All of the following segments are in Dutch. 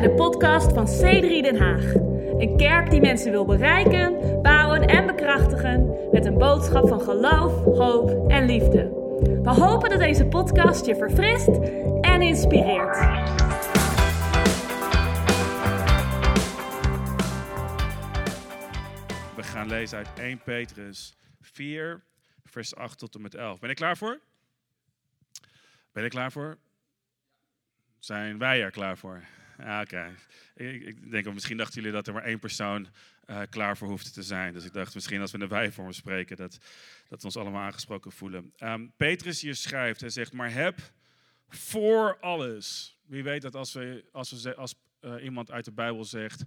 bij de podcast van C3 Den Haag. Een kerk die mensen wil bereiken, bouwen en bekrachtigen met een boodschap van geloof, hoop en liefde. We hopen dat deze podcast je verfrist en inspireert. We gaan lezen uit 1 Petrus 4, vers 8 tot en met 11. Ben je klaar voor? Ben je klaar voor? Zijn wij er klaar voor? Ja, Oké. Ik, ik denk, misschien dachten jullie dat er maar één persoon eh, klaar voor hoefde te zijn. Dus ik dacht misschien als we in de wij-vorm spreken, dat, dat we ons allemaal aangesproken voelen. Ehm, Petrus hier schrijft, hij zegt, maar heb voor alles. Wie weet dat als, we, als, we, als eh, iemand uit de Bijbel zegt,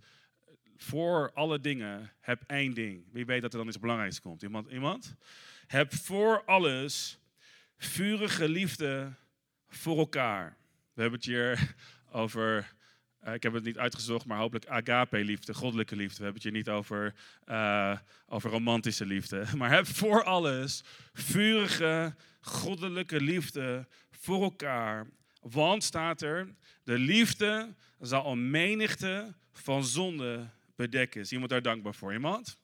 voor alle dingen heb één ding. Wie weet dat er dan iets belangrijks komt? Iemand? iemand? Heb voor alles vurige liefde voor elkaar. We hebben het hier over, eh, ik heb het niet uitgezocht, maar hopelijk agape-liefde, goddelijke liefde. We hebben het hier niet over, eh, over romantische liefde. Maar heb voor alles vurige, goddelijke liefde voor elkaar. Want staat er, de liefde zal een menigte van zonden bedekken. Is iemand daar dankbaar voor? Iemand?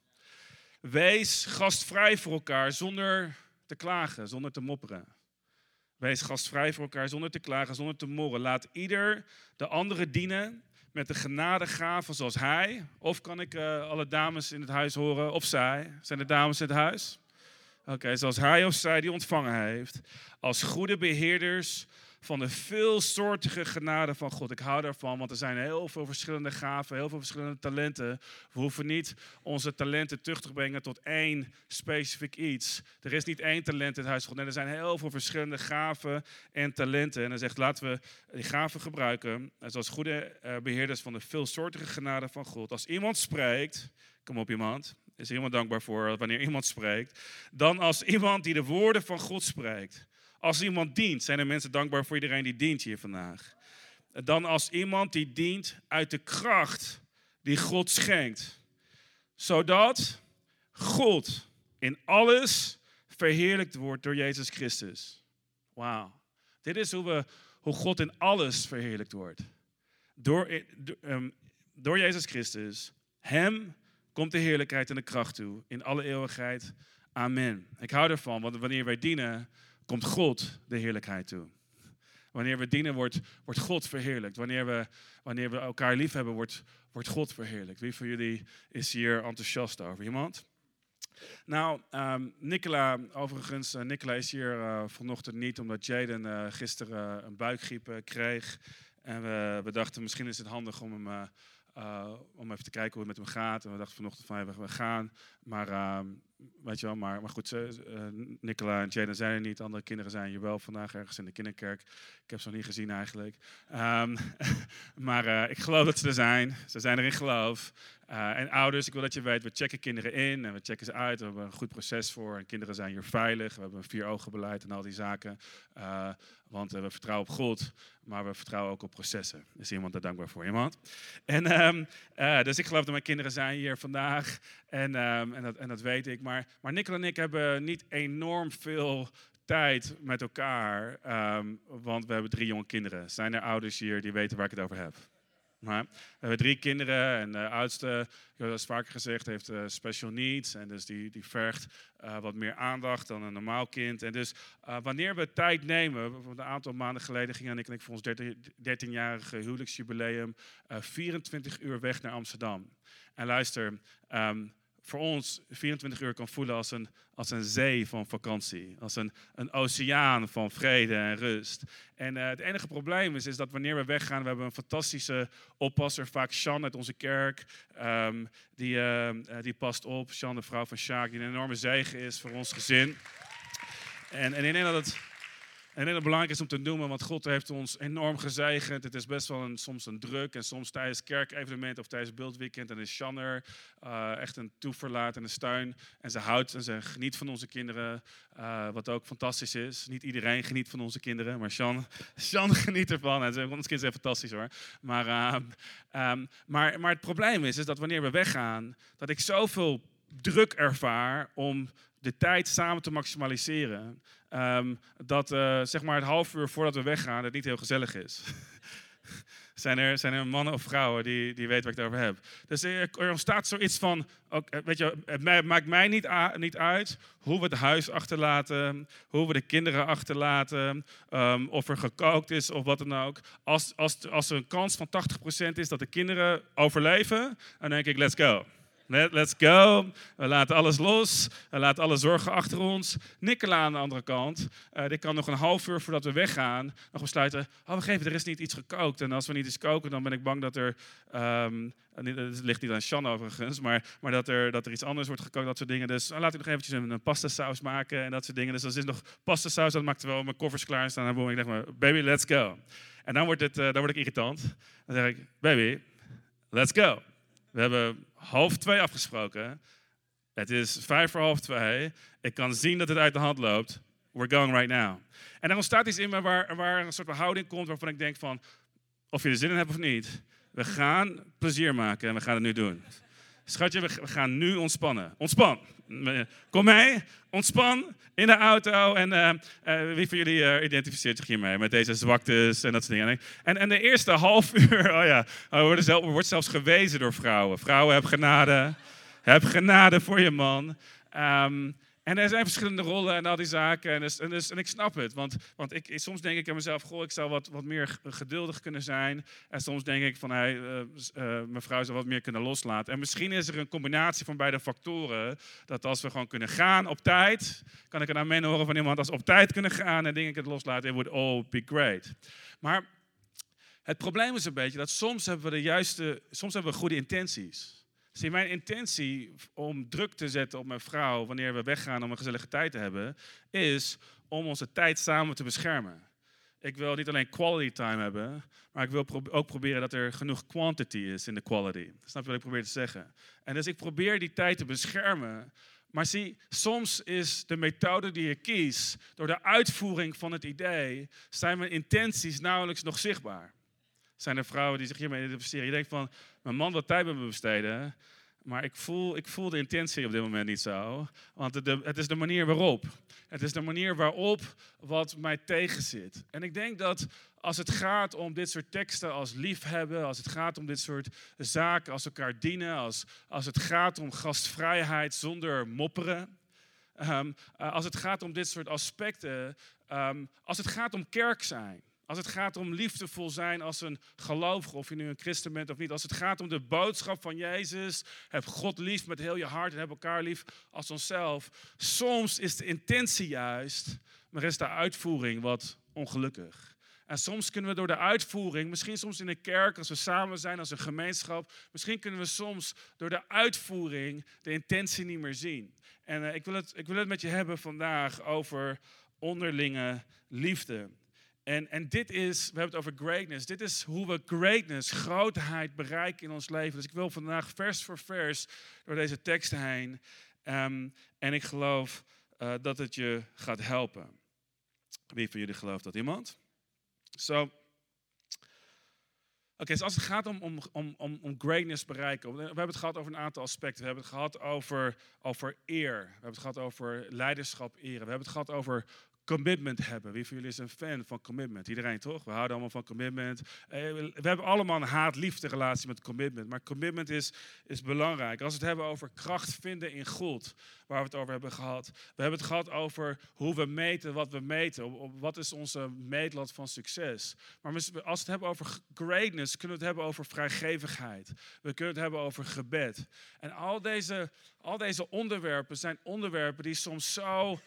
Wees gastvrij voor elkaar zonder te klagen, zonder te mopperen. Wees gastvrij voor elkaar zonder te klagen, zonder te morren. Laat ieder de andere dienen met de genadegaven zoals hij. Of kan ik eh, alle dames in het huis horen? Of zij? Zijn er dames in het huis? Oké, zoals hij of zij die ontvangen heeft. Als goede beheerders van de veelsoortige genade van God. Ik hou daarvan, want er zijn heel veel verschillende gaven, heel veel verschillende talenten. We hoeven niet onze talenten terug te brengen tot één specifiek iets. Er is niet één talent in het huis van God. Nee, er zijn heel veel verschillende gaven en talenten. En hij zegt, laten we die gaven gebruiken. En zoals goede eh, beheerders van de veelsoortige genade van God. Als iemand spreekt, kom op iemand, is er iemand dankbaar voor wanneer iemand spreekt. Dan als iemand die de woorden van God spreekt. Als iemand dient, zijn er mensen dankbaar voor iedereen die dient hier vandaag. Dan als iemand die dient uit de kracht die God schenkt. Zodat God in alles verheerlijkt wordt door Jezus Christus. Wauw. Dit is hoe, we, hoe God in alles verheerlijkt wordt. Door, ehm, door Jezus Christus. Hem komt de heerlijkheid en de kracht toe. In alle eeuwigheid. Amen. Ik hou ervan, want wanneer wij dienen, komt God de heerlijkheid toe. Wanneer we dienen, wordt, God verheerlijkt. Wanneer we, wanneer we elkaar lief hebben, wordt, wordt God verheerlijkt. Wie van jullie is hier enthousiast over? Iemand? Nou, ehm, Nicola, overigens, eh, Nicola is hier eh, vanochtend niet, omdat Jaden eh, gisteren een buikgriep kreeg. En we, we dachten, misschien is het handig om hem... om even te kijken hoe het met hem gaat. En we dachten vanochtend van, we gaan. Maar, ehm, weet je wel, maar, maar goed, eh, Nicola en Jaden zijn er niet. Andere kinderen zijn hier wel vandaag ergens in de kinderkerk. Ik heb ze nog niet gezien eigenlijk. Ehm, maar eh, ik geloof dat ze er zijn. Ze zijn er in geloof. Eh, en ouders, ik wil dat je weet, we checken kinderen in en we checken ze uit. We hebben een goed proces voor. En kinderen zijn hier veilig. We hebben een vier ogen beleid en al die zaken. Want we vertrouwen op God, maar we vertrouwen ook op processen. Is iemand daar dankbaar voor? Iemand? En, ehm, eh, dus ik geloof dat mijn kinderen zijn hier vandaag. En, ehm, en, dat, en dat weet ik. Maar, maar en ik hebben niet enorm veel tijd met elkaar. ehm, want we hebben drie jonge kinderen. Zijn er ouders hier die weten waar ik het over heb? Maar we hebben drie kinderen en de oudste, dat vaker gezegd, heeft eh, special needs. En dus die, die vergt eh, wat meer aandacht dan een normaal kind. En dus eh, wanneer we tijd nemen, een aantal maanden geleden gingen ik en ik voor ons 13 13-jarige huwelijksjubileum eh 24 uur weg naar Amsterdam. En luister, ehm, voor ons 24 uur kan voelen als een, als een zee van vakantie. Als een, een oceaan van vrede en rust. En eh, het enige probleem is, is dat wanneer we weggaan, we hebben een fantastische oppasser, vaak Sjan uit onze kerk. ehm, die, eh, eh, die past op. Sjan, de vrouw van Sjaak, die een enorme zegen is voor ons gezin. En, en ik denk dat het en het belangrijk is om te noemen, want God heeft ons enorm gezegend. Het is best wel een, soms een druk. En soms tijdens kerkevenementen of tijdens beeldweekend. En is Sjan er eh, echt een toeverlaat en een steun. En ze houdt en ze geniet van onze kinderen. eh, wat ook fantastisch is. Niet iedereen geniet van onze kinderen, maar Sjan, Sjan geniet ervan. En ze- onze kinderen zijn fantastisch hoor. Maar, ehm, ehm, maar, maar het probleem is, is dat wanneer we weggaan, dat ik zoveel druk ervaar om de tijd samen te maximaliseren. Ehm, dat eh, zeg maar het half uur voordat we weggaan het niet heel gezellig is. Zijn er, zijn er mannen of vrouwen die, die weten waar ik het over heb? Dus er, er ontstaat zoiets van, eh, weet je, het maakt mij niet, niet uit hoe we het huis achterlaten, hoe we de kinderen achterlaten, um, of er gekookt is of wat dan ook. Als, als, als er een kans van 80% is dat de kinderen overleven, dan denk ik, let's go. Let, let's go. We laten alles los. We laten alle zorgen achter ons. Nicola aan de andere kant, uh, die kan nog een half uur voordat we weggaan nog besluiten, oh we geven, er is niet iets gekookt. En als we niet iets koken, dan ben ik bang dat er, um, het ligt niet aan Shan overigens, maar, maar dat, er, dat er iets anders wordt gekookt, dat soort dingen. Dus uh, laat ik nog eventjes een, pasta saus maken en dat soort dingen. Dus als is nog pasta saus, dat maakt wel mijn koffers klaar staan. En dan ik denk maar, baby, let's go. En dan, wordt het, uh, dan word ik irritant. Dan zeg ik, baby, let's go. We hebben half twee afgesproken. Het is vijf voor half twee. Ik kan zien dat het uit de hand loopt. We're going right now. En er ontstaat iets in me waar, een soort van houding komt waarvan ik denk van, of je er zin in hebt of niet, we gaan plezier maken en we gaan het nu doen. Schatje, we gaan nu ontspannen. Ontspan. Kom mee, ontspan in de auto. En uh, uh, wie van jullie identificeert zich hiermee? Met deze zwaktes en dat soort dingen. En, en de eerste half uur, oh ja, oh, wordt zelfs gewezen door vrouwen. Vrouwen, heb genade. Heb genade voor je man. Um, en er zijn verschillende rollen en al die zaken. En, dus, en, dus, en ik snap het. Want, want ik, soms denk ik aan mezelf, goh, ik zou wat, wat meer geduldig kunnen zijn. En soms denk ik van, hey, uh, uh, mevrouw zou wat meer kunnen loslaten. En misschien is er een combinatie van beide factoren. Dat als we gewoon kunnen gaan op tijd, kan ik een amen horen van iemand. Als op tijd kunnen gaan en dingen kunnen loslaten, it would all be great. Maar het probleem is een beetje dat soms hebben we de juiste, soms hebben we goede intenties. Zie, mijn intentie om druk te zetten op mijn vrouw wanneer we weggaan om een gezellige tijd te hebben, is om onze tijd samen te beschermen. Ik wil niet alleen quality time hebben, maar ik wil ook proberen dat er genoeg quantity is in de quality. Snap je wat ik probeer te zeggen? En dus ik probeer die tijd te beschermen. Maar zie, soms is de methode die je kiest, door de uitvoering van het idee, zijn mijn intenties nauwelijks nog zichtbaar zijn er vrouwen die zich hiermee identificeren. Je denkt van, mijn man wil tijd met me besteden, maar ik voel, ik voel de intentie op dit moment niet zo. Want het, het is de manier waarop. Het is de manier waarop wat mij tegenzit. En ik denk dat als het gaat om dit soort teksten als liefhebben, als het gaat om dit soort zaken, als elkaar dienen, als, als het gaat om gastvrijheid zonder mopperen, um, als het gaat om dit soort aspecten, um, als het gaat om kerk zijn, als het gaat om liefdevol zijn als een gelovige, of je nu een christen bent of niet. Als het gaat om de boodschap van Jezus. Heb God lief met heel je hart en heb elkaar lief als onszelf. Soms is de intentie juist, maar is de uitvoering wat ongelukkig. En soms kunnen we door de uitvoering, misschien soms in de kerk, als we samen zijn als een gemeenschap, misschien kunnen we soms door de uitvoering de intentie niet meer zien. En uh, ik, wil het, ik wil het met je hebben vandaag over onderlinge liefde. En, en dit is, we hebben het over greatness. Dit is hoe we greatness, grootheid bereiken in ons leven. Dus ik wil vandaag vers voor vers door deze teksten heen. Um, en ik geloof uh, dat het je gaat helpen. Wie van jullie gelooft dat? Iemand? Zo. Oké, dus als het gaat om, om, om, om, greatness bereiken, we hebben het gehad over een aantal aspecten. We hebben het gehad over, over eer, we hebben het gehad over leiderschap eren, we hebben het gehad over commitment hebben. Wie van jullie is een fan van commitment? Iedereen toch? We houden allemaal van commitment. Eh, we hebben allemaal een haat-liefde relatie met commitment. Maar commitment is, is belangrijk. Als we het hebben over kracht vinden in God, waar we het over hebben gehad. We hebben het gehad over hoe we meten wat we meten. Wat is onze meetlat van succes? Maar als we het hebben over greatness, kunnen we het hebben over vrijgevigheid. We kunnen het hebben over gebed. En al deze, al deze onderwerpen zijn onderwerpen die soms zo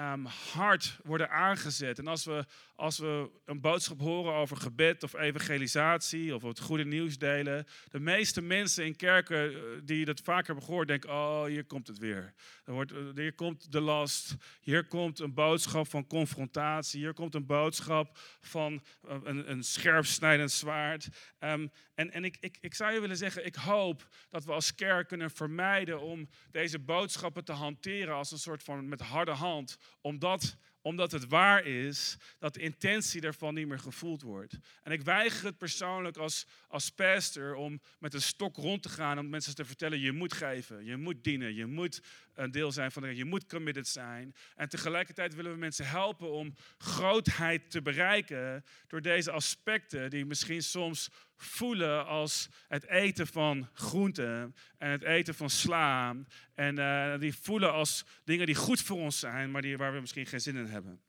um, hard worden aangezet. En als we, als we een boodschap horen over gebed of evangelisatie of het goede nieuws delen, de meeste mensen in kerken eh, die dat vaker hebben gehoord, denken: Oh, hier komt het weer. Er wordt, eh, hier komt de last. Hier komt een boodschap van confrontatie. Hier komt een boodschap van eh, een, een scherp snijdend zwaard. Ehm, en en ik, ik, ik zou je willen zeggen: ik hoop dat we als kerk kunnen vermijden om deze boodschappen te hanteren als een soort van met harde hand omdat, omdat het waar is dat de intentie daarvan niet meer gevoeld wordt. En ik weiger het persoonlijk als, als pastor om met een stok rond te gaan om mensen te vertellen: je moet geven, je moet dienen, je moet een deel zijn van de Je moet committed zijn. En tegelijkertijd willen we mensen helpen om grootheid te bereiken door deze aspecten die misschien soms voelen als het eten van groenten en het eten van sla. En uh, die voelen als dingen die goed voor ons zijn, maar die, waar we misschien geen zin in hebben.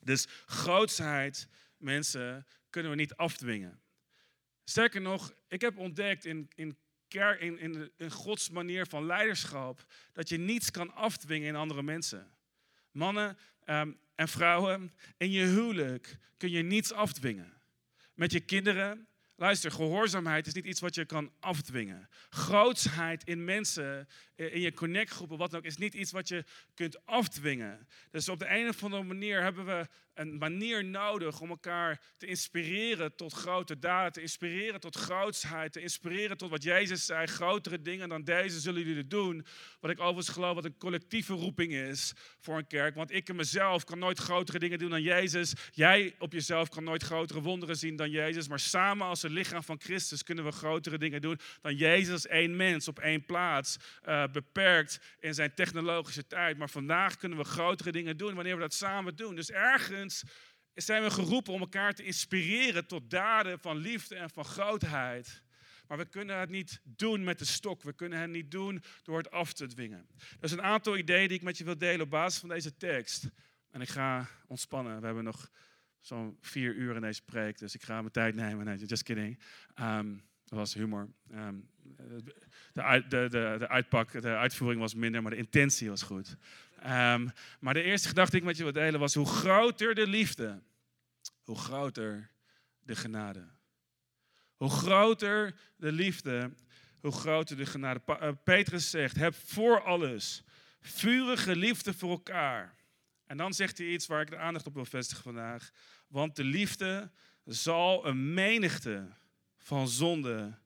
Dus grootsheid, mensen, kunnen we niet afdwingen. Sterker nog, ik heb ontdekt in, in, kerk, in, in, Gods manier van leiderschap dat je niets kan afdwingen in andere mensen. Mannen um, en vrouwen, in je huwelijk kun je niets afdwingen. Met je kinderen, Luister, gehoorzaamheid is niet iets wat je kan afdwingen. Grootsheid in mensen, in je connectgroepen, wat dan ook, is niet iets wat je kunt afdwingen. Dus op de een of andere manier hebben we een manier nodig om elkaar te inspireren tot grote daden, te inspireren tot grootsheid, te inspireren tot wat Jezus zei, grotere dingen dan deze zullen jullie doen. Wat ik overigens geloof wat een collectieve roeping is voor een kerk, want ik in mezelf kan nooit grotere dingen doen dan Jezus. Jij op jezelf kan nooit grotere wonderen zien dan Jezus, maar samen als het lichaam van Christus kunnen we grotere dingen doen dan Jezus één mens op één plaats, uh, beperkt in zijn technologische tijd. Maar vandaag kunnen we grotere dingen doen wanneer we dat samen doen. Dus ergens zijn we geroepen om elkaar te inspireren tot daden van liefde en van grootheid. Maar we kunnen het niet doen met de stok. We kunnen het niet doen door het af te dwingen. Er is een aantal ideeën die ik met je wil delen op basis van deze tekst. En ik ga ontspannen. We hebben nog zo'n vier uur in deze preek, dus ik ga mijn tijd nemen. Nee, just kidding. Um, dat was humor. Um, de, de, de, de, uitpak, de uitvoering was minder, maar de intentie was goed. Um, maar de eerste gedachte die ik met je wil delen was: hoe groter de liefde, hoe groter de genade. Hoe groter de liefde, hoe groter de genade. Uh, Petrus zegt: heb voor alles vurige liefde voor elkaar. En dan zegt hij iets waar ik de aandacht op wil vestigen vandaag. Want de liefde zal een menigte van zonde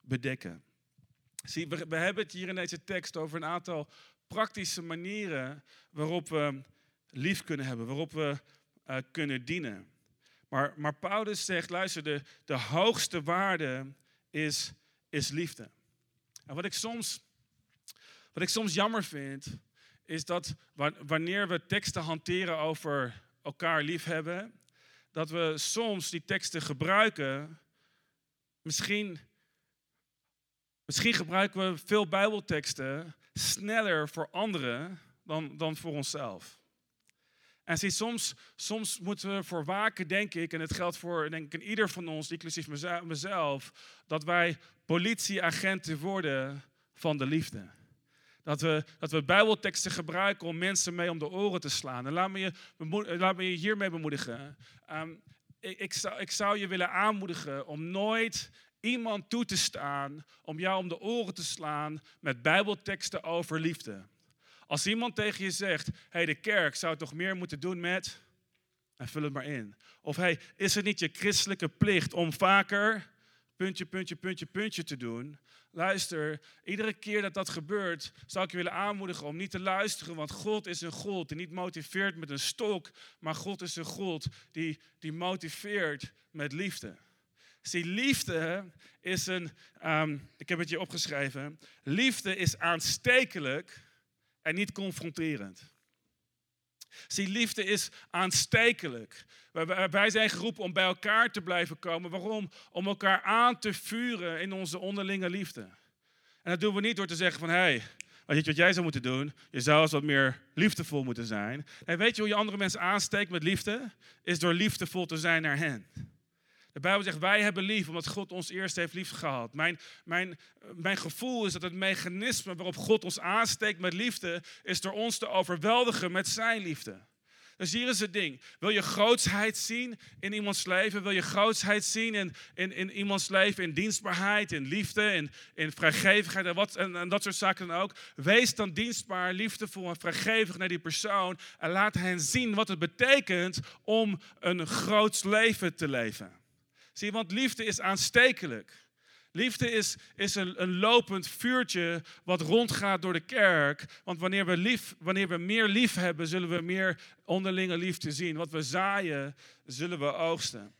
bedekken. Zie, we, hebben het hier in deze tekst over een aantal praktische manieren waarop we lief kunnen hebben, waarop we uh, kunnen dienen. Maar, maar Paulus zegt, luister, de, de hoogste waarde is, is liefde. En wat ik, soms, wat ik soms jammer vind, is dat wanneer we teksten hanteren over elkaar liefhebben, dat we soms die teksten gebruiken, misschien, misschien gebruiken we veel Bijbelteksten sneller voor anderen dan, dan voor onszelf. En zie, soms, soms moeten we voor waken, denk ik, en het geldt voor denk ik, ieder van ons, inclusief mezelf, dat wij politieagenten worden van de liefde. Dat we, dat we Bijbelteksten gebruiken om mensen mee om de oren te slaan. En laat me je, laat me je hiermee bemoedigen. Um, ik, ik, zou, ik zou je willen aanmoedigen om nooit iemand toe te staan om jou om de oren te slaan met Bijbelteksten over liefde. Als iemand tegen je zegt: hey, de kerk zou toch meer moeten doen met. En vul het maar in. Of hey, is het niet je christelijke plicht om vaker puntje, puntje, puntje, puntje te doen? Luister, iedere keer dat dat gebeurt, zou ik je willen aanmoedigen om niet te luisteren, want God is een God die niet motiveert met een stok, maar God is een God die, die motiveert met liefde. Zie, liefde is een, um, ik heb het hier opgeschreven, liefde is aanstekelijk en niet confronterend. Zie, liefde is aanstekelijk. Wij zijn geroepen om bij elkaar te blijven komen. Waarom? Om elkaar aan te vuren in onze onderlinge liefde. En dat doen we niet door te zeggen van, hé, hey, weet je wat jij zou moeten doen? Je zou eens wat meer liefdevol moeten zijn. En weet je hoe je andere mensen aansteekt met liefde? Is door liefdevol te zijn naar hen. De Bijbel zegt, wij hebben lief omdat God ons eerst heeft lief gehad. Mijn, mijn, mijn gevoel is dat het mechanisme waarop God ons aansteekt met liefde, is door ons te overweldigen met zijn liefde. Dus hier is het ding. Wil je grootsheid zien in iemands leven? Wil je grootsheid zien in, in, in iemands leven? In dienstbaarheid, in liefde, in, in vrijgevigheid en, wat, en dat soort zaken dan ook. Wees dan dienstbaar, liefdevol en vrijgevig naar die persoon. En laat hen zien wat het betekent om een groots leven te leven. Zie want liefde is aanstekelijk. Liefde is, is een, een, lopend vuurtje wat rondgaat door de kerk. Want wanneer we, lief, wanneer we meer lief hebben, zullen we meer onderlinge liefde zien. Wat we zaaien, zullen we oogsten.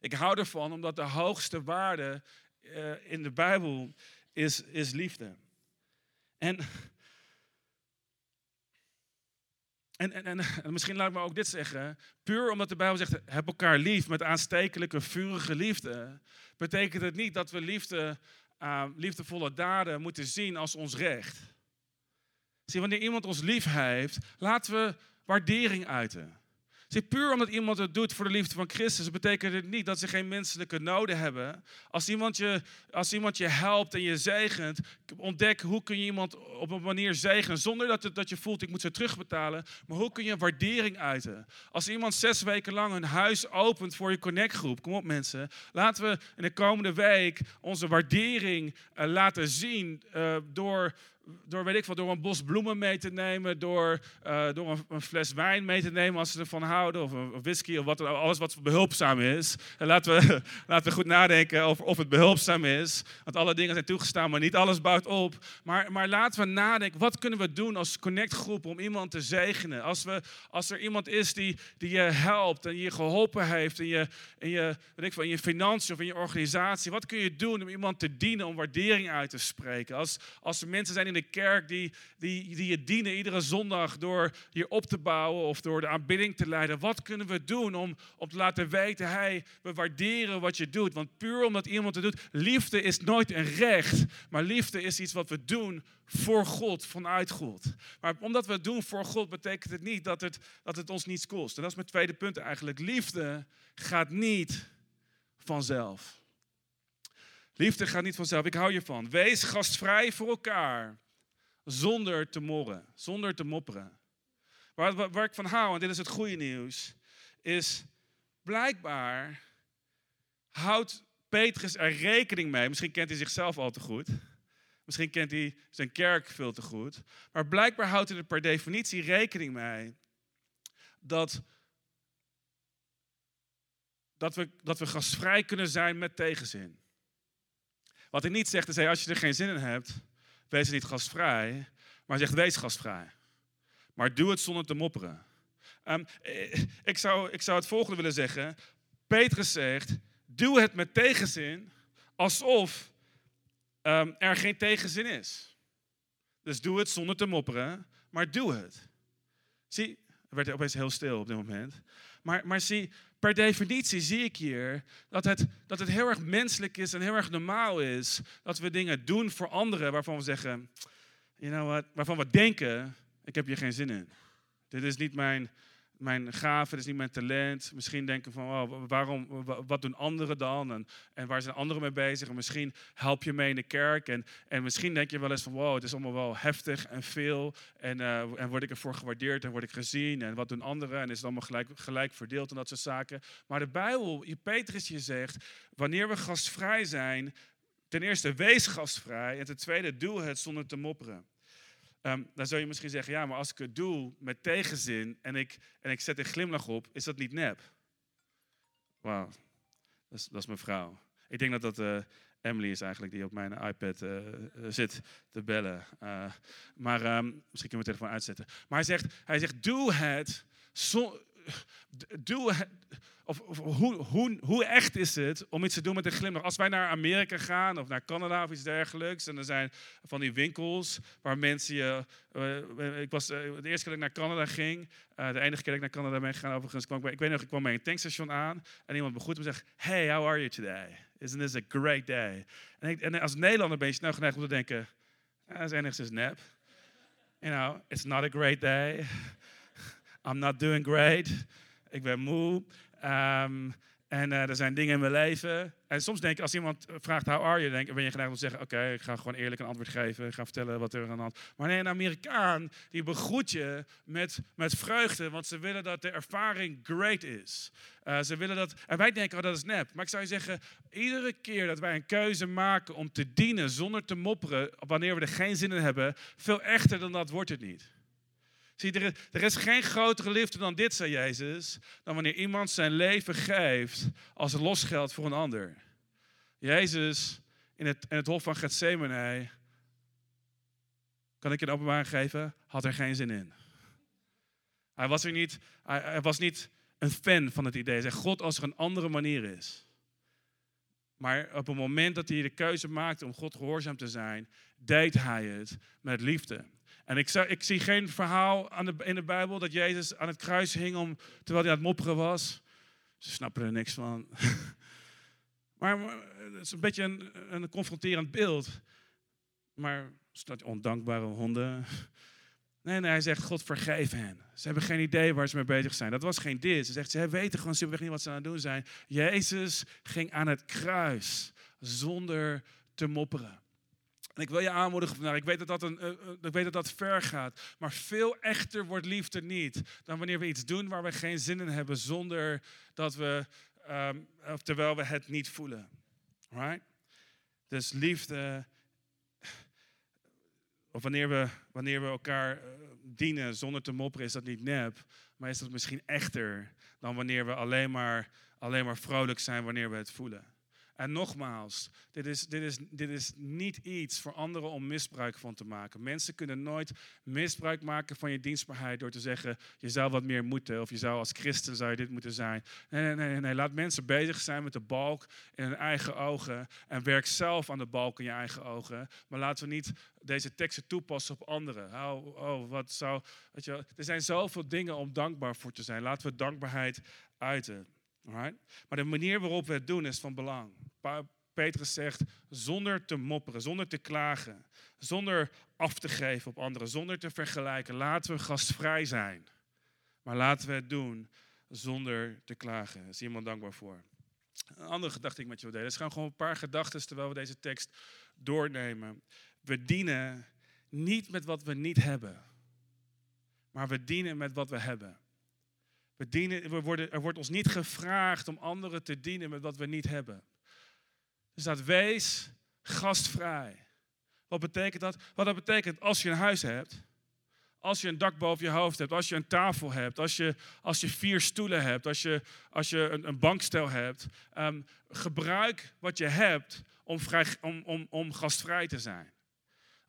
Ik hou ervan omdat de hoogste waarde uh, in de Bijbel is, is liefde. En en, en, en, en misschien laat ik me ook dit zeggen. Puur omdat de Bijbel zegt, heb elkaar lief met aanstekelijke, vurige liefde. Betekent het niet dat we liefde, uh, liefdevolle daden moeten zien als ons recht. Zie, wanneer iemand ons lief heeft, laten we waardering uiten. Zie, puur omdat iemand het doet voor de liefde van Christus, betekent het niet dat ze geen menselijke noden hebben. Als iemand je, als iemand je helpt en je zegent, ontdek hoe kun je iemand op een manier zegenen zonder dat, het, dat je voelt ik moet ze terugbetalen. Maar hoe kun je waardering uiten? Als iemand zes weken lang een huis opent voor je connectgroep, kom op mensen, laten we in de komende week onze waardering uh, laten zien uh, door door, weet ik wat, door een bos bloemen mee te nemen, door, uh, door een, fles wijn mee te nemen als ze ervan houden, of een whisky, of wat, alles wat behulpzaam is. En laten, we, laten we goed nadenken over of het behulpzaam is, want alle dingen zijn toegestaan, maar niet alles bouwt op. Maar, maar laten we nadenken, wat kunnen we doen als connectgroep om iemand te zegenen? Als, we, als er iemand is die, die je helpt en je geholpen heeft in je, in, je, weet ik veel, in je financiën of in je organisatie, wat kun je doen om iemand te dienen, om waardering uit te spreken? Als, als er mensen zijn in de kerk die, die, die je dienen iedere zondag door je op te bouwen of door de aanbidding te leiden. Wat kunnen we doen om, om te laten weten, hey, we waarderen wat je doet. Want puur omdat iemand het doet, liefde is nooit een recht, maar liefde is iets wat we doen voor God, vanuit God. Maar omdat we het doen voor God, betekent het niet dat het, dat het ons niets kost. En dat is mijn tweede punt eigenlijk. Liefde gaat niet vanzelf. Liefde gaat niet vanzelf. Ik hou je van. Wees gastvrij voor elkaar zonder te morren, zonder te mopperen. Waar, waar, ik van hou, en dit is het goede nieuws, is blijkbaar houdt Petrus er rekening mee. Misschien kent hij zichzelf al te goed. Misschien kent hij zijn kerk veel te goed. Maar blijkbaar houdt hij er per definitie rekening mee dat, dat, we, dat we gastvrij kunnen zijn met tegenzin. Wat hij niet zegt is, als je er geen zin in hebt, wees niet gastvrij, maar zegt wees gastvrij. Maar doe het zonder te mopperen. Um, ik, zou, ik zou het volgende willen zeggen. Petrus zegt, doe het met tegenzin, alsof um, er geen tegenzin is. Dus doe het zonder te mopperen, maar doe het. Zie, er werd opeens heel stil op dit moment. Maar, maar zie, per definitie zie ik hier dat het, dat het heel erg menselijk is en heel erg normaal is dat we dingen doen voor anderen waarvan we zeggen, you know what, waarvan we denken, ik heb hier geen zin in. Dit is niet mijn, mijn gave, dit is niet mijn talent. Misschien denken van, oh, waarom, wat doen anderen dan? En, en waar zijn anderen mee bezig? En misschien help je mee in de kerk. En, en misschien denk je wel eens van, wow, het is allemaal wel heftig en veel. En, uh, en word ik ervoor gewaardeerd en word ik gezien? En wat doen anderen? En is het allemaal gelijk, gelijk verdeeld en dat soort zaken. Maar de Bijbel, Petrus je zegt, wanneer we gastvrij zijn, ten eerste wees gastvrij. En ten tweede, doe het zonder te mopperen. Um, dan zou je misschien zeggen, ja, maar als ik het doe met tegenzin en ik, en ik zet een glimlach op, is dat niet nep? Wauw, dat is, dat mijn vrouw. Ik denk dat dat uh, Emily is eigenlijk die op mijn iPad uh, zit te bellen. Maar um, misschien kunnen we mijn telefoon uitzetten. Maar hij zegt, hij zegt doe het, doe of, hoe, hoe, hoe, echt is het om iets te doen met een glimlach? Als wij naar Amerika gaan of naar Canada of iets dergelijks. En er zijn van die winkels waar mensen je. Uh, ik was uh, de eerste keer dat ik naar Canada ging. De enige keer dat ik naar Canada ben gegaan, overigens kwam ik, ik weet nog, ik kwam bij een tankstation aan. En iemand begroet me en zegt: Hey, how are you today? Isn't this a great day? En, ik, als Nederlander ben je snel geneigd om te denken: Dat is enigszins nep. You know, it's not a great day. I'm not doing great. Ik ben moe. Um, en uh, er zijn dingen in mijn leven. En soms denk ik, als iemand vraagt, how are you? Denk, ben je geneigd om te zeggen, oké, ik ga gewoon eerlijk een antwoord geven. Ik ga vertellen wat er aan de hand Maar nee, een Amerikaan, die begroet je met, met vreugde. Want ze willen dat de ervaring great is. Uh, ze willen dat, en wij denken, oh, dat is nep. Maar ik zou je zeggen, iedere keer dat wij een keuze maken om te dienen zonder te mopperen, wanneer we er geen zin in hebben, veel echter dan dat wordt het niet. Zie, er, is geen grotere liefde dan dit, zei Jezus, dan wanneer iemand zijn leven geeft als losgeld voor een ander. Jezus in het, in het hof van Gethsemane, kan ik je een openbaring geven, had er geen zin in. Hij was, er niet, hij, was niet een fan van het idee. Zei, God, als er een andere manier is. Maar op het moment dat hij de keuze maakte om God gehoorzaam te zijn, deed hij het met liefde. En ik, ik zie geen verhaal aan de, in de Bijbel dat Jezus aan het kruis hing om, terwijl hij aan het mopperen was. Ze snappen er niks van. maar, het is een beetje een, een confronterend beeld. Maar staat ondankbare honden. Nee, nee, hij zegt, God vergeef hen. Ze hebben geen idee waar ze mee bezig zijn. Dat was geen dit. Ze zegt, ze weten gewoon simpelweg niet wat ze aan het doen zijn. Jezus ging aan het kruis zonder te mopperen. En ik wil je aanmoedigen vandaag. Ik weet dat dat, een, uh, ik weet dat dat ver gaat. Maar veel echter wordt liefde niet dan wanneer we iets doen waar we geen zin in hebben. Zonder dat we, um, of terwijl we het niet voelen. Right? Dus liefde of wanneer we, wanneer we elkaar eh, dienen zonder te mopperen, is dat niet nep. Maar is dat misschien echter dan wanneer we alleen maar, alleen maar vrolijk zijn wanneer we het voelen. En nogmaals, dit is, dit, is, dit is niet iets voor anderen om misbruik van te maken. Mensen kunnen nooit misbruik maken van je dienstbaarheid door te zeggen, je zou wat meer moeten, of je zou als christen zou je dit moeten zijn. Nee, nee, nee, nee. laat mensen bezig zijn met de balk in hun eigen ogen en werk zelf aan de balk in je eigen ogen. Maar laten we niet deze teksten toepassen op anderen. Oh, oh wat zou, er zijn zoveel dingen om dankbaar voor te zijn. Laten we dankbaarheid uiten. Maar de manier waarop we het doen is van belang. Petrus zegt, zonder te mopperen, zonder te klagen, zonder af te geven op anderen, zonder te vergelijken. Laten we gastvrij zijn. Maar laten we het doen zonder te klagen. Daar is iemand dankbaar voor. Een andere gedachte die ik met je wil delen. Het gaan gewoon een paar gedachten terwijl we deze tekst doornemen. We dienen niet met wat we niet hebben, maar we dienen met wat we hebben. We dienen, we worden, er wordt ons niet gevraagd om anderen te dienen met wat we niet hebben. Dus dat wees gastvrij. Wat betekent dat? Wat dat betekent als je een huis hebt, als je een dak boven je hoofd hebt, als je een tafel hebt, als je, als je vier stoelen hebt, als je, als je een, een bankstel hebt. Um, gebruik wat je hebt om, om, om, om gastvrij te zijn.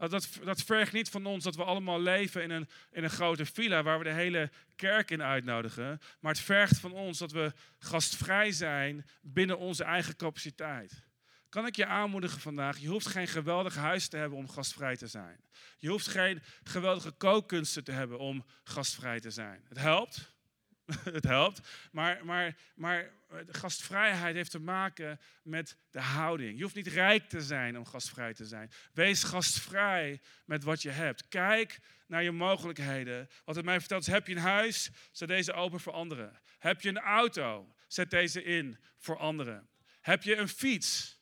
Dat, vergt niet van ons dat we allemaal leven in een, in een grote villa waar we de hele kerk in uitnodigen. Maar het vergt van ons dat we gastvrij zijn binnen onze eigen capaciteit. Kan ik je aanmoedigen vandaag? Je hoeft geen geweldig huis te hebben om gastvrij te zijn. Je hoeft geen geweldige kookkunsten te hebben om gastvrij te zijn. Het helpt. het helpt. Maar, maar, maar gastvrijheid heeft te maken met de houding. Je hoeft niet rijk te zijn om gastvrij te zijn. Wees gastvrij met wat je hebt. Kijk naar je mogelijkheden. Wat het mij vertelt is, heb je een huis, zet deze open voor anderen. Heb je een auto, zet deze in voor anderen. Heb je een fiets,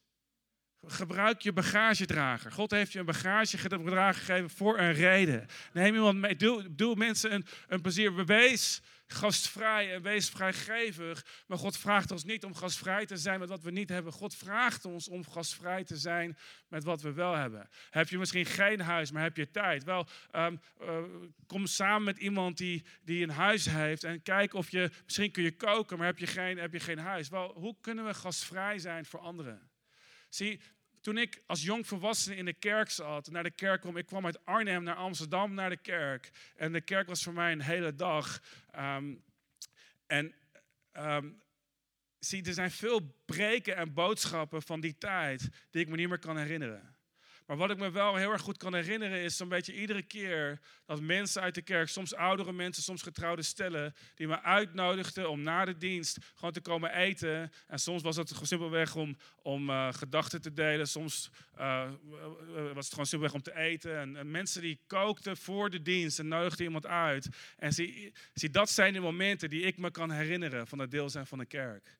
Gebruik je bagagedrager. God heeft je een bagagedrager gegeven voor een reden. Neem iemand mee. Doe, doe mensen een, een plezier. Wees gastvrij en wees vrijgevig. Maar God vraagt ons niet om gastvrij te zijn met wat we niet hebben. God vraagt ons om gastvrij te zijn met wat we wel hebben. Heb je misschien geen huis, maar heb je tijd? Wel, ehm, eh, kom samen met iemand die, die een huis heeft en kijk of je, misschien kun je koken, maar heb je geen, heb je geen huis? Wel, hoe kunnen we gastvrij zijn voor anderen? Zie, toen ik als jong volwassene in de kerk zat, naar de kerk kwam, ik kwam uit Arnhem naar Amsterdam naar de kerk. En de kerk was voor mij een hele dag. Ehm, en um, zie, er zijn veel breken en boodschappen van die tijd die ik me niet meer kan herinneren. Maar wat ik me wel heel erg goed kan herinneren is zo'n beetje iedere keer dat mensen uit de kerk, soms oudere mensen, soms getrouwde stellen, die me uitnodigden om na de dienst gewoon te komen eten. En soms was het simpelweg om, om uh, gedachten te delen, soms uh, was het gewoon simpelweg om te eten. En, en, mensen die kookten voor de dienst en nodigden iemand uit. En zie, zie, dat zijn de momenten die ik me kan herinneren van het deel zijn van de kerk.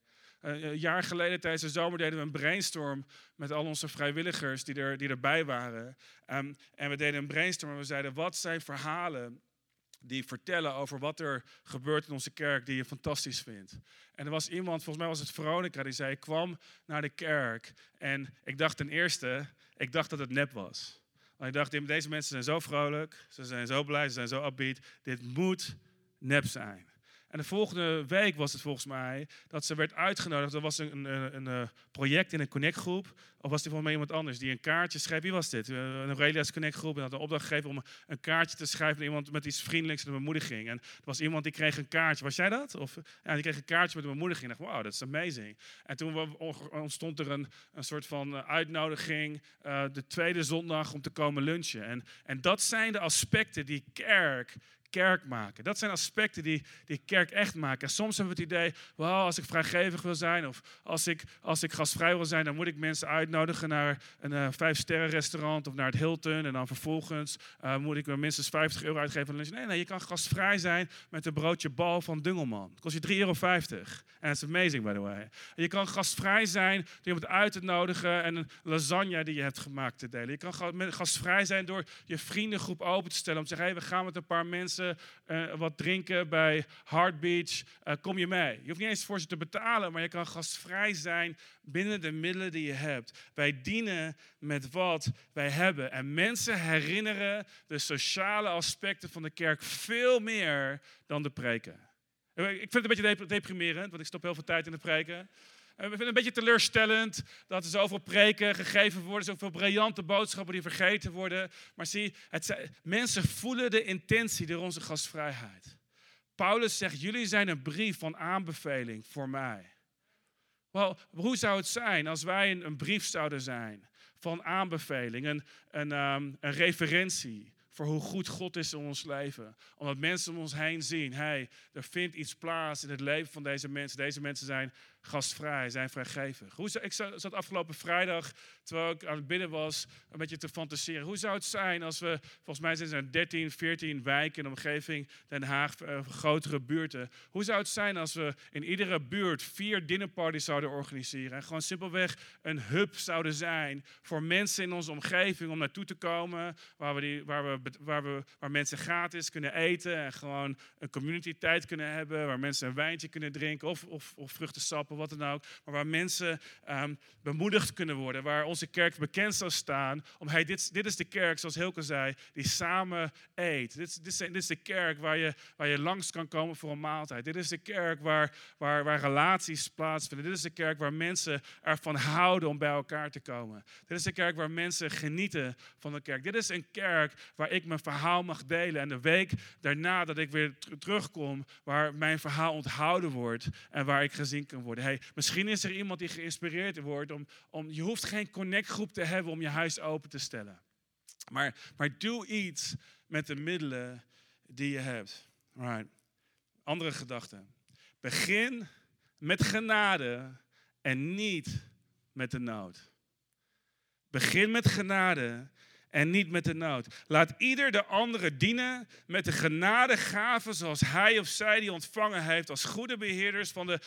Eh, een jaar geleden tijdens de zomer deden we een brainstorm met al onze vrijwilligers die, er, die erbij waren. Um, en we deden een brainstorm en we zeiden, wat zijn verhalen die vertellen over wat er gebeurt in onze kerk die je fantastisch vindt. En er was iemand, volgens mij was het Veronica, die zei, ik kwam naar de kerk en ik dacht ten eerste, ik dacht dat het nep was. Want ik dacht, deze mensen zijn zo vrolijk, ze zijn zo blij, ze zijn zo upbeat, dit moet nep zijn. En de volgende week was het volgens mij dat ze werd uitgenodigd. Er was een, een, een, een project in een connectgroep. Of was dit volgens mij iemand anders die een kaartje schreef? Wie was dit? Een Aurelia's Connect-groep. En had een opdracht gegeven om een kaartje te schrijven. Iemand met iets vriendelijks en een bemoediging. En er was iemand die kreeg een kaartje. Was jij dat? Of, ja, die kreeg een kaartje met een bemoediging. Ik dacht, wow, dat is amazing. En toen ontstond er een, een soort van eh, uitnodiging. De tweede zondag om te komen lunchen. En, en dat zijn de aspecten die kerk kerk maken. Dat zijn aspecten die, die kerk echt maken. En soms hebben we het idee, well, als ik vrijgevig wil zijn of als ik, als ik gastvrij wil zijn, dan moet ik mensen uitnodigen naar een uh, vijf-sterren restaurant of naar het Hilton. En dan vervolgens uh, moet ik minstens 50 euro uitgeven. Nee, nee, je kan gastvrij zijn met een broodje bal van Dungelman. Dat kost je 3,50 euro. En is amazing, by the way. Je kan gastvrij zijn door iemand uit te nodigen en een lasagne die je hebt gemaakt te delen. Je kan gastvrij zijn door je vriendengroep open te stellen om te zeggen, hey, we gaan met een paar mensen uh, wat drinken bij Hard Beach, uh, kom je mee. Je hoeft niet eens voor ze te betalen, maar je kan gastvrij zijn binnen de middelen die je hebt. Wij dienen met wat wij hebben. En mensen herinneren de sociale aspecten van de kerk veel meer dan de preken. Ik vind het een beetje deprimerend, want ik stop heel veel tijd in de preken. We vinden het een beetje teleurstellend dat er zoveel preken gegeven worden, zoveel briljante boodschappen die vergeten worden. Maar zie, het, mensen voelen de intentie door onze gastvrijheid. Paulus zegt, jullie zijn een brief van aanbeveling voor mij. Wel, hoe zou het zijn als wij een, brief zouden zijn van aanbeveling, een, een, um, een referentie voor hoe goed God is in ons leven. Omdat mensen om ons heen zien, hey, er vindt iets plaats in het leven van deze mensen. Deze mensen zijn gastvrij, zijn vrijgevig. Hoe, ik zat afgelopen vrijdag, terwijl ik aan het bidden was, een beetje te fantaseren. Hoe zou het zijn als we, volgens mij zijn er 13, 14 wijken in de omgeving Den Haag, uh, grotere buurten. Hoe zou het zijn als we in iedere buurt vier dinnerparties zouden organiseren? En gewoon simpelweg een hub zouden zijn voor mensen in onze omgeving om naartoe te komen, waar, we die, waar, we, waar, we, waar mensen gratis kunnen eten en gewoon een community tijd kunnen hebben, waar mensen een wijntje kunnen drinken of, of, of wat dan ook. Maar waar mensen ehm, bemoedigd kunnen worden. Waar onze kerk bekend zou staan. Om, hey, dit, dit is de kerk, zoals Hilke zei, die samen eet. Dit, dit, is, dit is de kerk waar je, waar je langs kan komen voor een maaltijd. Dit is de kerk waar, waar, waar relaties plaatsvinden. Dit is de kerk waar mensen ervan houden om bij elkaar te komen. Dit is de kerk waar mensen genieten van de kerk. Dit is een kerk waar ik mijn verhaal mag delen. En de week daarna dat ik weer terugkom, waar mijn verhaal onthouden wordt en waar ik gezien kan worden misschien is er iemand die geïnspireerd wordt om, om je hoeft geen connectgroep te hebben om je huis open te stellen. Maar, maar doe iets met de middelen die je hebt. Right. Andere gedachte. Begin met genade en niet met de nood. Begin met genade en niet met de nood. Laat ieder de andere dienen met de genadegaven zoals hij of zij die ontvangen heeft als goede beheerders van de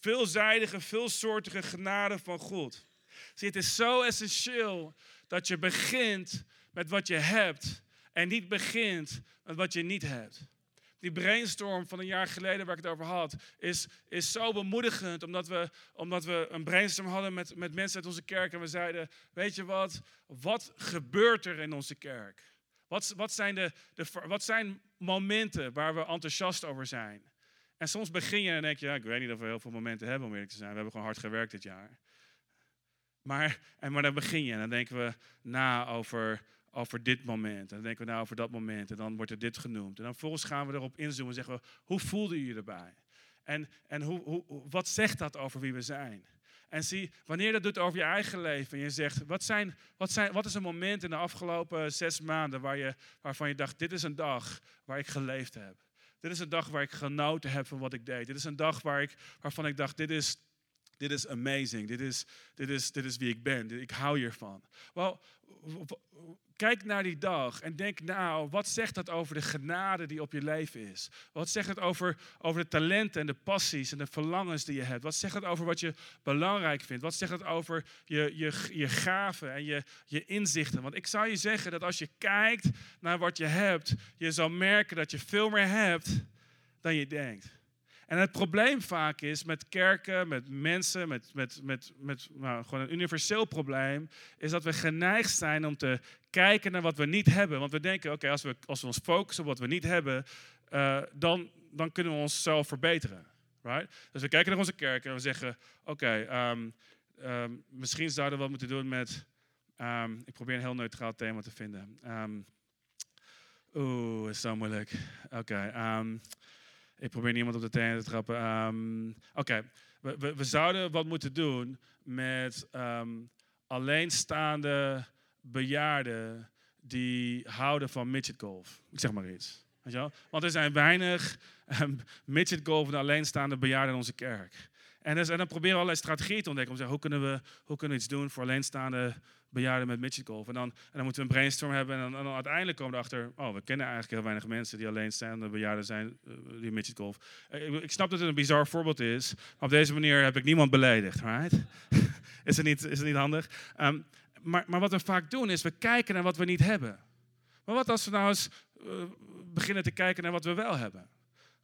veelzijdige, veelsoortige genade van God. Het is zo essentieel dat je begint met wat je hebt en niet begint met wat je niet hebt. Die brainstorm van een jaar geleden waar ik het over had, is, is zo bemoedigend. Omdat we, omdat we een brainstorm hadden met, met mensen uit onze kerk. En we zeiden, weet je wat, wat gebeurt er in onze kerk? Wat, wat, zijn, de, de, wat zijn momenten waar we enthousiast over zijn? En soms begin je en denk je, ja, ik weet niet of we heel veel momenten hebben om eerlijk te zijn. We hebben gewoon hard gewerkt dit jaar. Maar, en, maar dan begin je en dan denken we na over over dit moment. En dan denken we nou over dat moment. En dan wordt er dit genoemd. En dan vervolgens gaan we erop inzoomen en zeggen we, hoe voelde je je erbij? En, en hoe, hoe, wat zegt dat over wie we zijn? En zie, wanneer dat doet over je eigen leven en je zegt, wat, zijn, wat, zijn, wat is een moment in de afgelopen zes maanden waar je, waarvan je dacht, dit is een dag waar ik geleefd heb. Dit is een dag waar ik genoten heb van wat ik deed. Dit is een dag waar ik, waarvan ik dacht, dit is, dit is amazing. Dit is, dit, is, dit is wie ik ben. Ik hou hiervan. Wel, kijk naar die dag en denk nou, wat zegt dat over de genade die op je leven is? Wat zegt het over, over de talenten en de passies en de verlangens die je hebt? Wat zegt het over wat je belangrijk vindt? Wat zegt het over je, je, je gaven en je, je inzichten? Want ik zou je zeggen dat als je kijkt naar wat je hebt, je zal merken dat je veel meer hebt dan je denkt. En het probleem vaak is met kerken, met mensen, met, met, met, met nou, gewoon een universeel probleem, is dat we geneigd zijn om te kijken naar wat we niet hebben. Want we denken, oké, als, we, als we ons focussen op wat we niet hebben, uh, dan, dan kunnen we onszelf verbeteren. Right? Dus we kijken naar onze kerk en we zeggen: Oké, ehm, ehm, misschien zouden we wat moeten doen met. ehm, ik probeer een heel neutraal thema te vinden. Oeh, is zo moeilijk. Oké, ik probeer niemand op de tenen te trappen. Ehm, Oké, we, we, we zouden wat moeten doen met ehm, alleenstaande bejaarden die houden van midget golf. Ik zeg maar iets. Weet je wel? Want er zijn weinig um, midget golfende alleenstaande bejaarden in onze kerk. En, dus, en dan proberen we allerlei strategieën te ontdekken. Om te zeggen, hoe kunnen, we, hoe kunnen we iets doen voor alleenstaande bejaarden met midget golf? En dan, en dan moeten we een brainstorm hebben. En dan, dan uiteindelijk komen we erachter, oh, we kennen eigenlijk heel weinig mensen die alleenstaande bejaarden zijn, eh, die midget golf. Eh, Ik, snap dat het een bizar voorbeeld is. Op deze manier heb ik niemand beledigd, right? is, het niet, is het niet handig? Ehm, maar, maar wat we vaak doen is, we kijken naar wat we niet hebben. Maar wat als we nou eens eh, beginnen te kijken naar wat we wel hebben?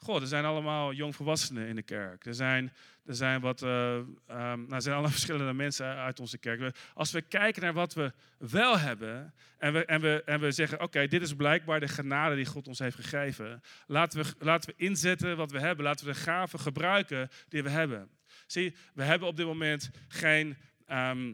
Goh, er zijn allemaal jongvolwassenen in de kerk. Er zijn, er zijn, wat, eh, ehm, nou, er zijn alle verschillende mensen uit onze kerk. Als we kijken naar wat we wel hebben en we, en we, en we zeggen, oké, dit is blijkbaar de genade die God ons heeft gegeven. Laten we, laten we inzetten wat we hebben. Laten we de gaven gebruiken die we hebben. Zie, we hebben op dit moment geen... ehm,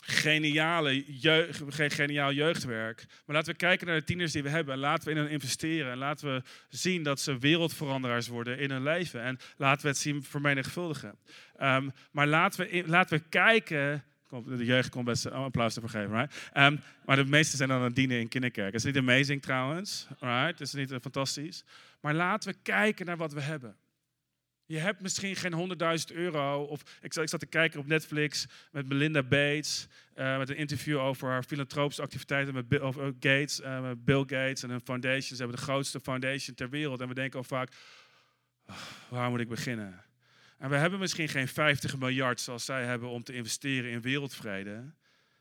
geniale jeugd, geniaal jeugdwerk. Maar laten we kijken naar de tieners die we hebben. En laten we in hen investeren. En laten we zien dat ze wereldveranderaars worden in hun leven. En laten we het zien vermenigvuldigen. Ehm, maar laten we, laten we kijken. De jeugd komt best een applaus te vergeven, right? Ehm, maar de meesten zijn dan aan het dienen in kinderkerk. Is niet amazing trouwens? Right? Is niet eh, fantastisch? Maar laten we kijken naar wat we hebben. Je hebt misschien geen 100.000 euro. Of ik zat, te kijken op Netflix met Melinda Bates. eh, met een interview over haar filantropische activiteiten met Bill, over Gates, eh, Bill Gates en hun foundation. Ze hebben de grootste foundation ter wereld. En we denken al vaak, "Oh, waar moet ik beginnen? En we hebben misschien geen 50 miljard zoals zij hebben om te investeren in wereldvrede.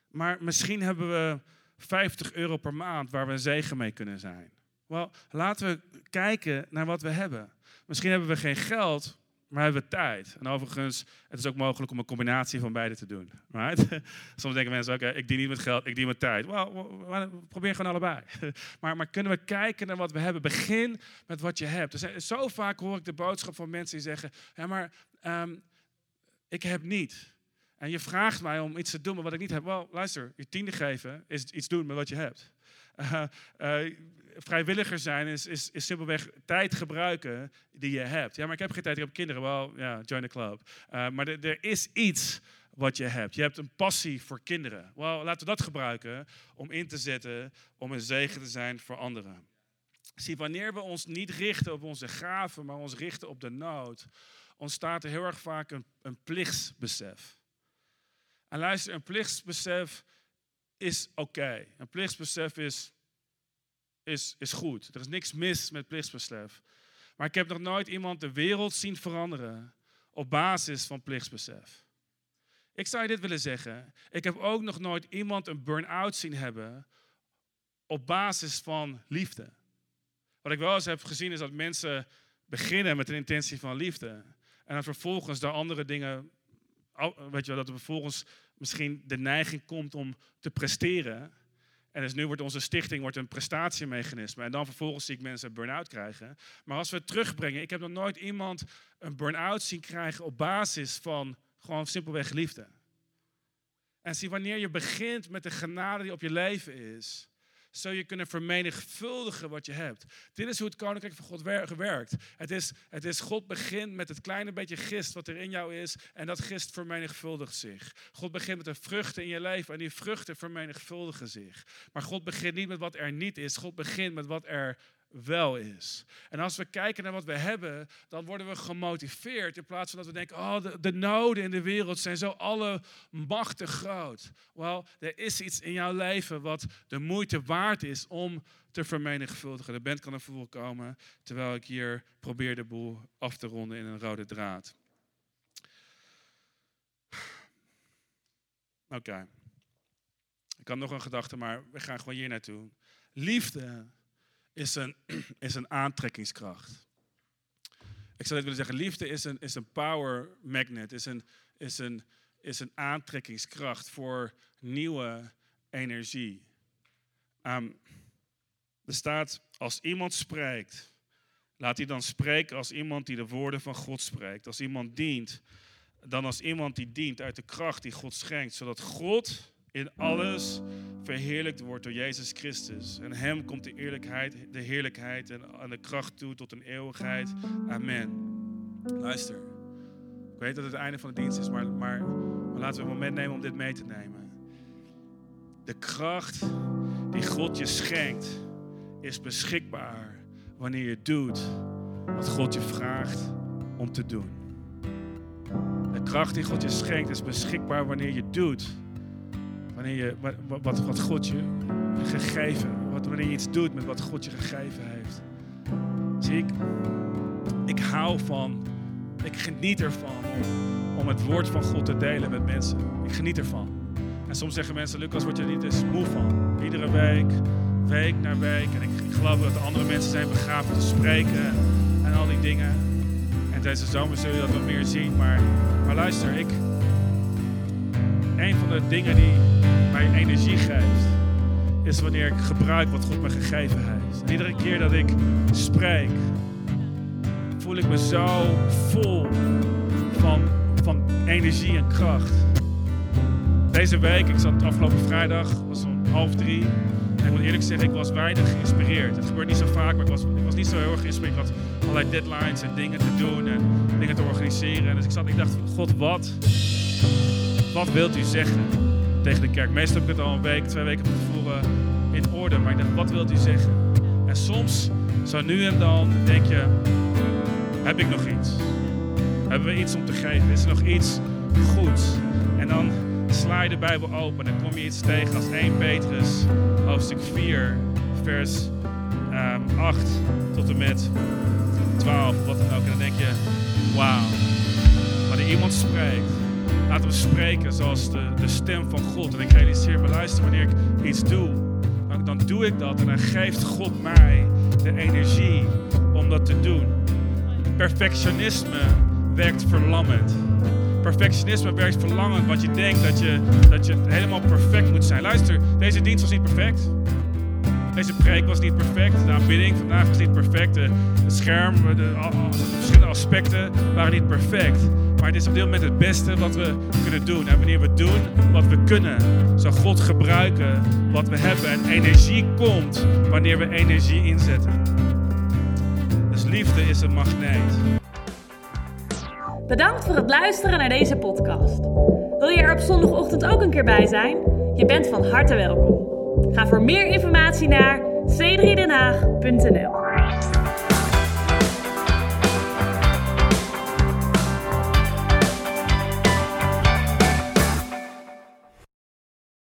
Maar misschien hebben we 50 euro per maand waar we een zegen mee kunnen zijn. Wel, laten we kijken naar wat we hebben. Misschien hebben we geen geld, maar hebben we tijd. En overigens, het is ook mogelijk om een combinatie van beide te doen. Right? Soms denken mensen, oké, ik dien niet met geld, ik dien met tijd. Wel, we- we- probeer gewoon allebei. Maar, maar kunnen we kijken naar wat we hebben? Begin met wat je hebt. Zo vaak hoor ik de boodschap van mensen die zeggen, ja, maar ehm, ik heb niet. En je vraagt mij om iets te doen met wat ik niet heb. Wel, luister, je tiende geven is iets doen met wat je hebt. Eh, eh, vrijwilliger zijn is, is, is simpelweg tijd gebruiken die je hebt. Ja, maar ik heb geen tijd, ik heb kinderen. Wel, ja, join the club. Eh, maar er, is iets wat je hebt. Je hebt een passie voor kinderen. Wel, laten we dat gebruiken om in te zetten, om een zegen te zijn voor anderen. Zie, wanneer we ons niet richten op onze gaven, maar ons richten op de nood, ontstaat er heel erg vaak een, een plichtsbesef. En luister, een plichtsbesef is oké. Een plichtsbesef is, is, is goed. Er is niks mis met plichtsbesef. Maar ik heb nog nooit iemand de wereld zien veranderen op basis van plichtsbesef. Ik zou je dit willen zeggen. Ik heb ook nog nooit iemand een burn-out zien hebben op basis van liefde. Wat ik wel eens heb gezien is dat mensen beginnen met een intentie van liefde. En dan vervolgens daar andere dingen, weet je wel, dat er vervolgens misschien de neiging komt om te presteren. En dus nu wordt onze stichting wordt een prestatiemechanisme. En dan vervolgens zie ik mensen burn-out krijgen. Maar als we het terugbrengen, ik heb nog nooit iemand een burn-out zien krijgen op basis van gewoon simpelweg liefde. En zie, wanneer je begint met de genade die op je leven is, zul je kunnen vermenigvuldigen wat je hebt. Dit is hoe het koninkrijk van God wer- werkt. Het is, het is God begint met het kleine beetje gist wat er in jou is en dat gist vermenigvuldigt zich. God begint met de vruchten in je leven en die vruchten vermenigvuldigen zich. Maar God begint niet met wat er niet is, God begint met wat er wel is. En als we kijken naar wat we hebben, dan worden we gemotiveerd in plaats van dat we denken, oh, de, de noden in de wereld zijn zo allemachtig groot. Wel, er is iets in jouw leven wat de moeite waard is om te vermenigvuldigen. De band kan er voor komen, terwijl ik hier probeer de boel af te ronden in een rode draad. Oké. Ik had nog een gedachte, maar we gaan gewoon hier naartoe. Liefde is een, is een aantrekkingskracht. Ik zou dit willen zeggen, liefde is een, is een power magnet, is een, is, een, is een aantrekkingskracht voor nieuwe energie. Ehm, er staat, als iemand spreekt, Laat die dan spreken als iemand die de woorden van God spreekt. Als iemand dient, dan als iemand die dient uit de kracht die God schenkt. Zodat God in alles verheerlijkt wordt door Jezus Christus. En hem komt de eerlijkheid, de heerlijkheid en de kracht toe tot een eeuwigheid. Amen. Luister, ik weet dat het het einde van de dienst is, maar, maar, maar laten we een moment nemen om dit mee te nemen. De kracht die God je schenkt is beschikbaar wanneer je doet wat God je vraagt om te doen. De kracht die God je schenkt is beschikbaar wanneer je doet wanneer je, wat, wat, God je gegeven, wat, wanneer je iets doet met wat God je gegeven heeft. Zie ik, ik hou van, ik geniet ervan om, het woord van God te delen met mensen. Ik geniet ervan. En soms zeggen mensen, Lucas, word je er niet eens moe van? Iedere week, week na week. En ik, geloof dat er andere mensen zijn begaafd te spreken en, al die dingen. En deze zomer zul je dat nog meer zien. Maar, maar luister, ik, een van de dingen die mij energie geeft, is wanneer ik gebruik wat God me gegeven heeft. En iedere keer dat ik spreek, voel ik me zo vol van, van energie en kracht. Deze week, ik zat afgelopen vrijdag, was om half drie. En ik moet eerlijk zeggen, ik was weinig geïnspireerd. Het gebeurt niet zo vaak, maar ik was, ik was niet zo heel erg geïnspireerd. Ik had allerlei deadlines en dingen te doen en dingen te organiseren. Dus ik zat, ik dacht, God, wat? Wat wilt u zeggen tegen de kerk? Meestal heb ik het al een week, twee weken van tevoren in orde. Maar ik dacht, wat wilt u zeggen? En soms, zo nu en dan, denk je, heb ik nog iets? Hebben we iets om te geven? Is er nog iets goeds? En dan sla je de Bijbel open en kom je iets tegen als 1 Petrus, hoofdstuk 4, vers um, ehm, 8 tot en met 12, wat dan ook. En dan denk je, wauw, wanneer iemand spreekt Laten we spreken zoals de, de stem van God. En ik realiseer me, luister, wanneer ik iets doe, dan, doe ik dat. En dan geeft God mij de energie om dat te doen. Perfectionisme werkt verlammend. Perfectionisme werkt verlangend, want je denkt dat je, dat je helemaal perfect moet zijn. Luister, deze dienst was niet perfect. Deze preek was niet perfect. De aanbidding vandaag was niet perfect. Het scherm, de, verschillende aspecten waren niet perfect. Maar het is op dit moment het beste wat we kunnen doen. En wanneer we doen wat we kunnen, zal God gebruiken wat we hebben. En energie komt wanneer we energie inzetten. Dus liefde is een magneet. Bedankt voor het luisteren naar deze podcast. Wil je er op zondagochtend ook een keer bij zijn? Je bent van harte welkom. Ga voor meer informatie naar c3denhaag.nl